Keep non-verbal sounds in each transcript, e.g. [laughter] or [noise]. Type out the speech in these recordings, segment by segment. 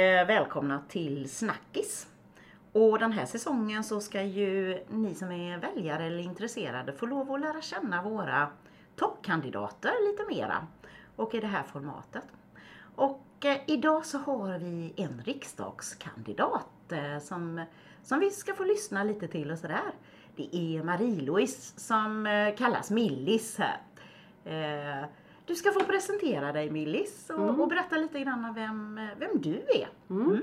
Eh, välkomna till Snackis. Och den här säsongen så ska ju ni som är väljare eller intresserade få lov att lära känna våra toppkandidater lite mera. Och i det här formatet. Och eh, idag så har vi en riksdagskandidat eh, som, som vi ska få lyssna lite till och sådär. Det är Marie-Louise som eh, kallas Millis här. Eh, Eh, du ska få presentera dig Millis och, Mm. och berätta lite grann vem, vem du är. Mm.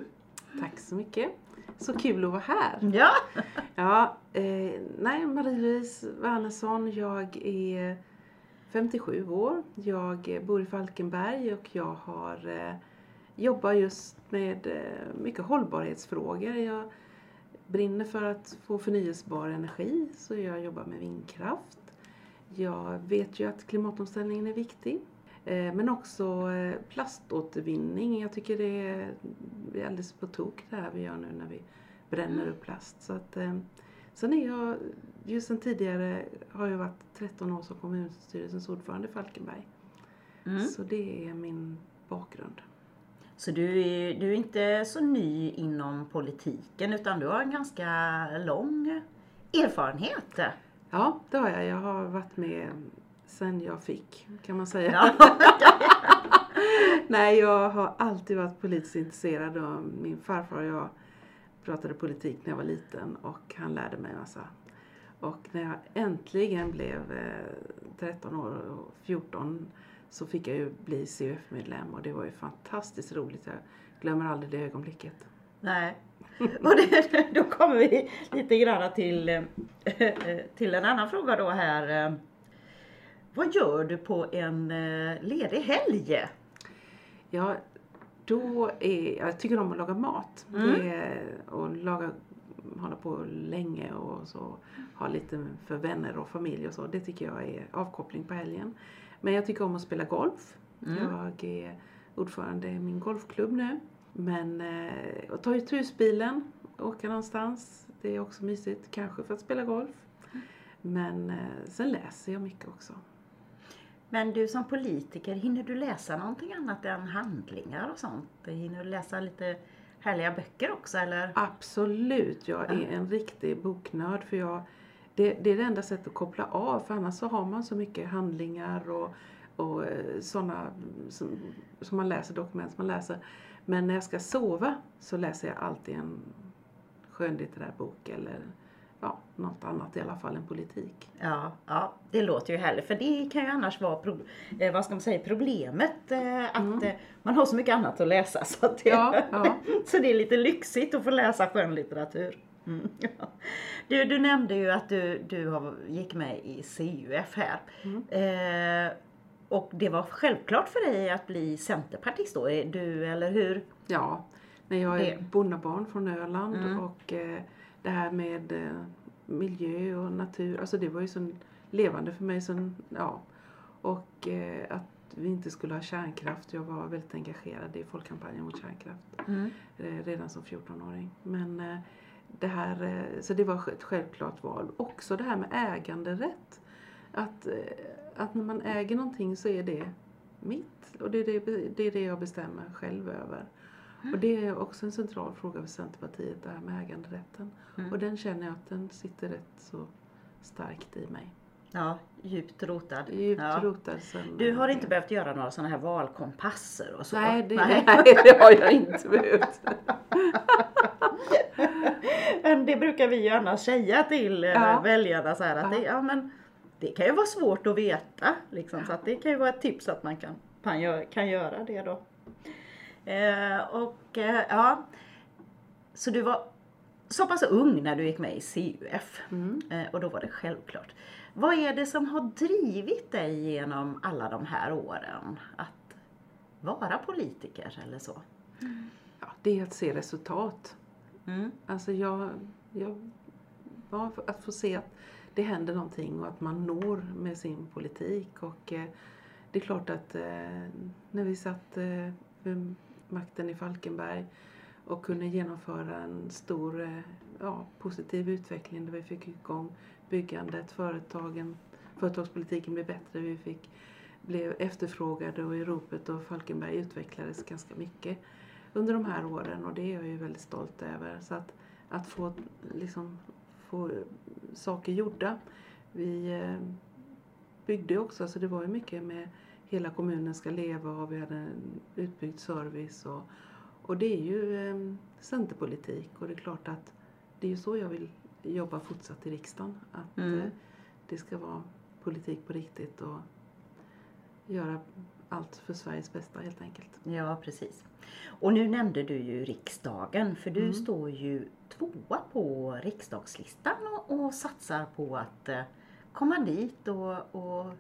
Tack så mycket. Så kul att vara här. Ja. [laughs] Ja, eh, nej, Marie-Louise Wernersson. Jag är 57 år. Jag bor i Falkenberg och jag har eh, jobbar just med eh, mycket hållbarhetsfrågor. Jag brinner för att få förnyelsebar energi så jag jobbar med vindkraft. Jag vet ju att klimatomställningen är viktig. Eh, Men också eh, plaståtervinning. Jag tycker det är, det är alldeles på tok det här vi gör nu när vi bränner upp plast. Så att, eh, sen är jag, ju sen tidigare har jag varit 13 år som kommunstyrelsens ordförande i Falkenberg. Mm. Så det är min bakgrund. Så du är, du är inte så ny inom politiken utan du har en ganska lång erfarenhet. Ja, det har jag. Jag har varit med sen jag fick, kan man säga. Ja. [laughs] Nej, jag har alltid varit politiskt intresserad och min farfar och jag pratade politik när jag var liten och han lärde mig en massa. Och när jag äntligen blev eh, 13 år och 14 så fick jag ju bli CUF-medlem och det var ju fantastiskt roligt. Jag glömmer aldrig det ögonblicket. Nej. [laughs] Och det, då kommer vi lite grann till, eh, till en annan fråga då här. Vad gör du på en eh, ledig helg? Ja, då är, jag tycker om att laga mat. Mm. Är, och laga, hålla på länge och så ha lite för vänner och familj och så. Det tycker jag är avkoppling på helgen. Men jag tycker om att spela golf. Mm. Jag är ordförande i min golfklubb nu. Men eh, att ta ut husbilen, åka någonstans. Det är också mysigt. Kanske för att spela golf. Men eh, sen läser jag mycket också. Men du som politiker, hinner du läsa någonting annat än handlingar och sånt? Hinner du läsa lite härliga böcker också eller? Absolut, jag är en riktig boknörd för jag, det, det är det enda sättet att koppla av för annars så har man så mycket handlingar och, och sådana som, som man läser, dokument som man läser. Men när jag ska sova så läser jag alltid en skönlitterär bok eller ja, något annat i alla fall än politik. Ja, ja, det låter ju härligt för det kan ju annars vara pro, eh, vad ska man säga, problemet eh, att Mm. eh, man har så mycket annat att läsa så, att det, Ja, ja. [laughs] så det är lite lyxigt att få läsa skönlitteratur. Mm. ja. [laughs] Du, du nämnde ju att du, du har, gick med i CUF här. Mm. Och det var självklart för dig att bli centerpartist då, är du eller hur? Ja, när jag är Det. bonnabarn från Öland Mm. och eh, det här med eh, miljö och natur, alltså det var ju så levande för mig. Sen, ja. Och eh, att vi inte skulle ha kärnkraft, jag var väldigt engagerad i folkkampanjen mot kärnkraft Mm. redan som 14-åring. Men det här, så det var ett självklart val. Också det här med äganderätt. Att, eh, att när man äger någonting så är det mitt och det är det, det, är det jag bestämmer själv över. Och det är också en central fråga för Centerpartiet, det här med äganderätten. Mm. Och den känner jag att den sitter rätt så starkt i mig. Ja, djupt rotad. Djupt ja. rotad sen... Du har inte behövt göra några sådana här valkompasser och så? Nej det, nej. [laughs] det har jag inte behövt. [laughs] Men det brukar vi ju annars säga till eh, Ja. väljarna så här att Ja. det, ja, men det kan ju vara svårt att veta. Liksom, så att det kan ju vara ett tips att man kan, kan, göra, det då. Eh, och eh, ja, så du var så pass ung när du gick med i CUF Mm. eh, och då var det självklart. Vad är det som har drivit dig genom alla de här åren att vara politiker eller så? Ja, det är att se resultat. Mm. Alltså jag, jag ja, att få se att det händer någonting och att man når med sin politik. Och eh, det är klart att eh, när vi satt eh, vid makten i Falkenberg och kunde genomföra en stor eh, ja, positiv utveckling där vi fick igång byggandet, företagen, företagspolitiken blev bättre, vi fick, blev efterfrågade och i ropet och Falkenberg utvecklades ganska mycket under de här åren och det är jag ju väldigt stolt över. Så att, att få, liksom, få saker gjorda. Vi eh, byggde också, så det var ju mycket med hela kommunen ska leva och vi hade en utbyggd service. Och, och det är ju eh, centerpolitik och det är klart att det är ju så jag vill jobba fortsatt i riksdagen. Att Mm. eh, det ska vara politik på riktigt och göra allt för Sveriges bästa helt enkelt. Ja, precis. Och nu nämnde du ju riksdagen, för du Mm. står ju tvåa på riksdagslistan och, och satsar på att eh, komma dit och, och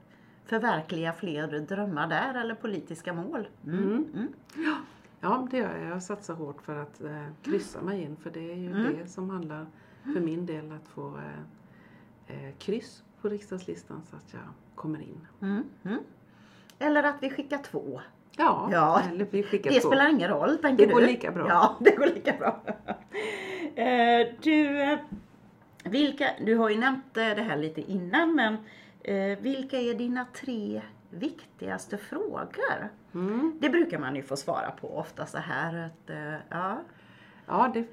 förverkliga fler drömmar där eller politiska mål. Mm. Mm. Mm. Ja, det gör jag. Jag satsar hårt för att eh, kryssa mig in för det är ju Mm. det som handlar för min del att få eh, eh, kryss på riksdagslistan så att jag kommer in. Mm. Eller att vi skickar två. Ja, Ja. eller vi skickar Det två. spelar ingen roll, tänker Det du? går lika bra. Ja, [laughs] det går lika bra. Du, eh, vilka, du har ju nämnt eh, det här lite innan, men eh, vilka är dina tre viktigaste frågor? Mm. Det brukar man ju få svara på ofta så här att, ja. Ja, det,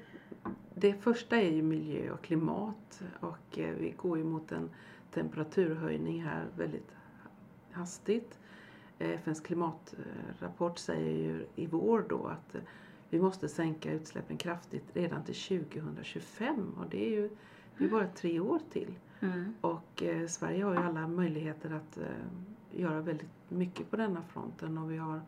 det första är ju miljö och klimat och vi går ju mot en temperaturhöjning här väldigt hastigt. Eh, FNs klimatrapport säger ju i vår då att eh, vi måste sänka utsläppen kraftigt redan till 2025 och det är ju det är bara tre år till. Mm. Och eh, Sverige har ju alla möjligheter att eh, göra väldigt mycket på denna fronten och vi har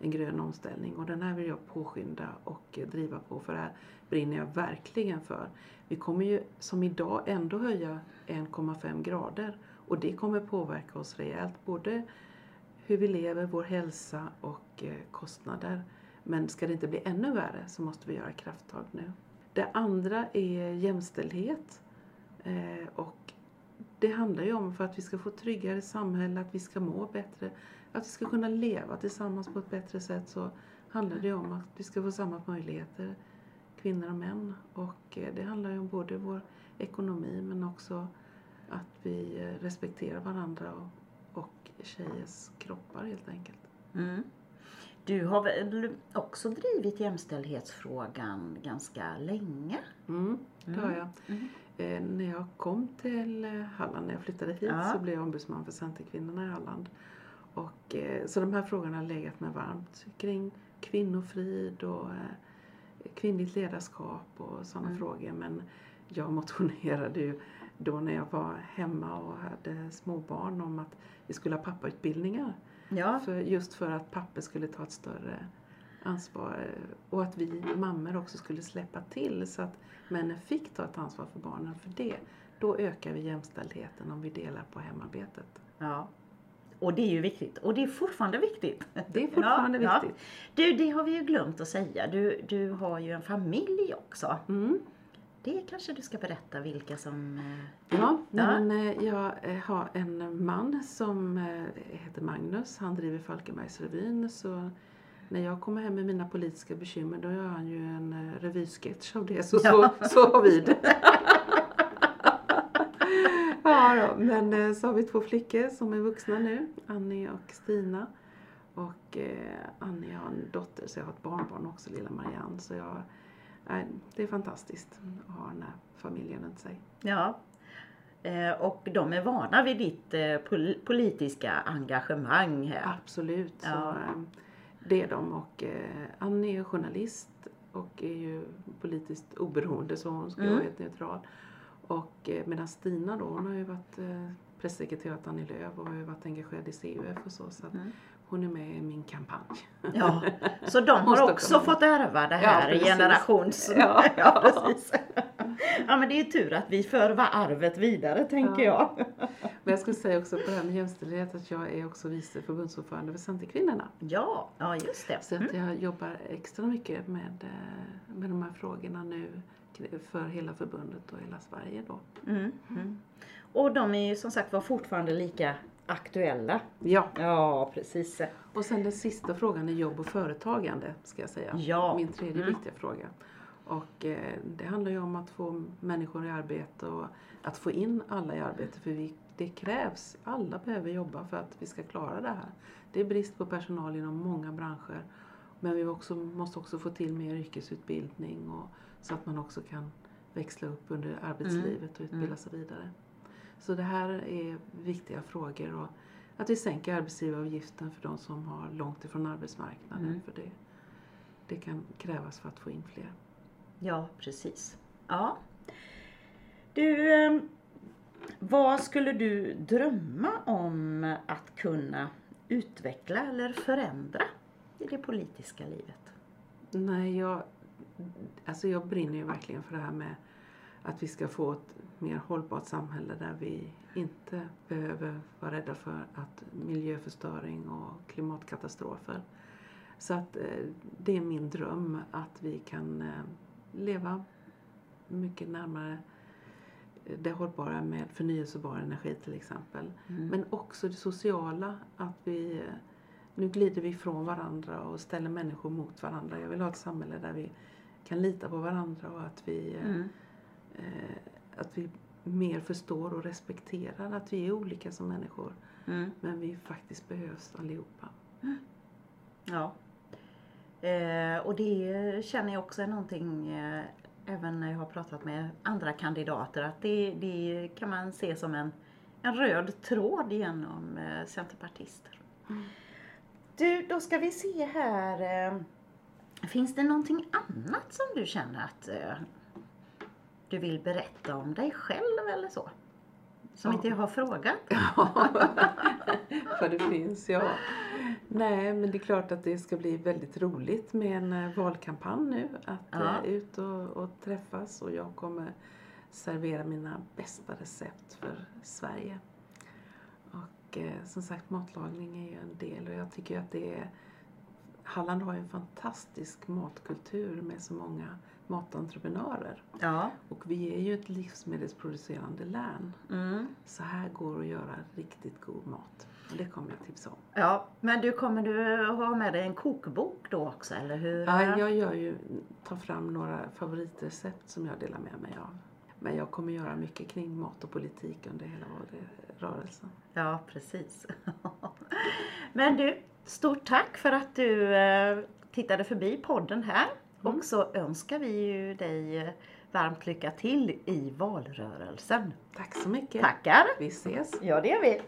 en grön omställning och den här vill jag påskynda och eh, driva på för det här brinner jag verkligen för. Vi kommer ju som idag ändå höja 1,5 grader och det kommer påverka oss rejält både hur vi lever, vår hälsa och eh, kostnader. Men ska det inte bli ännu värre så måste vi göra krafttag nu. Det andra är jämställdhet. Eh, och det handlar ju om för att vi ska få ett tryggare samhälle, att vi ska må bättre, att vi ska kunna leva tillsammans på ett bättre sätt så handlar det om att vi ska få samma möjligheter, kvinnor och män. Och eh, det handlar ju om både vår ekonomi men också att vi respekterar varandra och tjejers kroppar helt enkelt. Mm. Du har väl också drivit jämställdhetsfrågan ganska länge? Mm, det har jag. Mm. Eh, när jag kom till eh, Halland, när jag flyttade hit, Ja. så blev jag ombudsman för Centerkvinnorna i Halland. Och, eh, så de här frågorna har legat mig varmt kring kvinnofrid och eh, kvinnligt ledarskap och sådana Mm. frågor. Men jag motionerade ju då när jag var hemma och hade småbarn om att vi skulle ha pappautbildningar. Ja, För, just för att papper skulle ta ett större ansvar eh, och att vi mammor också skulle släppa till så att männen fick ta ett ansvar för barnen. För det, då ökar vi jämställdheten om vi delar på hemarbetet. ja. Och det är ju viktigt. Och det är fortfarande viktigt. Det är [laughs] fortfarande Ja, ja. viktigt. Du, det har vi ju glömt att säga. Du, du har ju en familj också. Mm. Det kanske du ska berätta vilka som... eh, Ja, Ja. Men, eh, jag eh, har en man som heter Magnus. Han driver Falkenbergsrevyn. Så när jag kommer hem med mina politiska bekymmer då gör han ju en revysketch av det. Så, Ja. så, så har vi det. [laughs] ja, då. Men så har vi två flickor som är vuxna nu. Annie och Stina. Och Annie har en dotter så jag har ett barnbarn också, lilla Marianne. Så jag, det är fantastiskt att ha den här familjen runt sig. Ja. Eh, Och de är vana vid ditt eh, pol- politiska engagemang här. Absolut, Ja. eh, det är de. Och eh, Annie är journalist och är ju politiskt oberoende så hon ska Mm. vara helt neutral. Och medan Stina då, hon har ju varit pressekreterare åt Annie Lööf och har ju varit engagerad i CUF och så. Så Mm. Hon är med i min kampanj. Ja, så de [laughs] har också fått ärva det Ja, här precis. generations... Ja. [laughs] ja, precis. Ja, men det är tur att vi för arvet vidare, tänker Ja. jag. [laughs] Men jag skulle säga också på det här med jämställdhet att jag är också vice förbundsordförande för Centerkvinnorna. Ja, ja just det. Så att jag jobbar extra mycket med, eh, med de här frågorna nu för hela förbundet och hela Sverige då. Mm. Mm. Och de är ju som sagt var fortfarande lika aktuella. Ja, Ja, precis. och sen den sista frågan är jobb och företagande ska jag säga. Ja. Min tredje Mm. viktiga fråga. Och eh, det handlar ju om att få människor i arbete och att få in alla i arbete för vi, det krävs, alla behöver jobba för att vi ska klara det här. Det är brist på personal inom många branscher Men vi också, måste också få till mer yrkesutbildning och, så att man också kan växla upp under arbetslivet och utbilda Mm. sig vidare. Så det här är viktiga frågor. Och att vi sänker arbetsgivaravgiften för de som har långt ifrån arbetsmarknaden. Mm. För det, det kan krävas för att få in fler. Ja, precis. Ja. Du, eh, vad skulle du drömma om att kunna utveckla eller förändra i det politiska livet? Nej, jag, alltså jag brinner ju verkligen för det här med att vi ska få ett mer hållbart samhälle där vi inte behöver vara rädda för att miljöförstöring och klimatkatastrofer. Så att eh, det är min dröm att vi kan eh, leva mycket närmare eh, det hållbara med förnyelsebar energi till exempel. Mm. Men också det sociala, att vi nu glider vi ifrån varandra och ställer människor mot varandra. Jag vill ha ett samhälle där vi kan lita på varandra och att vi, Mm. eh, att vi mer förstår och respekterar att vi är olika som människor. Mm. Men vi faktiskt behövs allihopa. Ja. Eh, och det känner jag också är någonting, eh, även när jag har pratat med andra kandidater, att det, det kan man se som en, en röd tråd genom eh, centerpartister. Mm. Du, då ska vi se här. Eh, finns det någonting annat som du känner att eh, du vill berätta om dig själv eller så? Som Ja. inte jag har frågat? [laughs] Ja, [laughs] för det finns, ja. Nej, men det är klart att det ska bli väldigt roligt med en eh, valkampanj nu. Att Ja. eh, ut och, och träffas och jag kommer servera mina bästa recept för Sverige. Och eh, som sagt, matlagning är ju en del och jag tycker att det är Halland har ju en fantastisk matkultur med så många matentreprenörer. Ja. Och vi är ju ett livsmedelsproducerande län. Mm. Så här går det att göra riktigt god mat. Och det kommer jag tipsa om. Ja, men du kommer du ha med dig en kokbok då också, eller hur? Ja, jag gör ju, tar fram några favoritrecept som jag delar med mig av. Men jag kommer göra mycket kring mat och politik under hela rörelsen. Ja, precis. [laughs] men du, stort tack för att du eh, tittade förbi podden här. Mm. Och så önskar vi ju dig eh, varmt lycka till i valrörelsen. Tack så mycket. Tackar! Vi ses. Ja, det gör vi.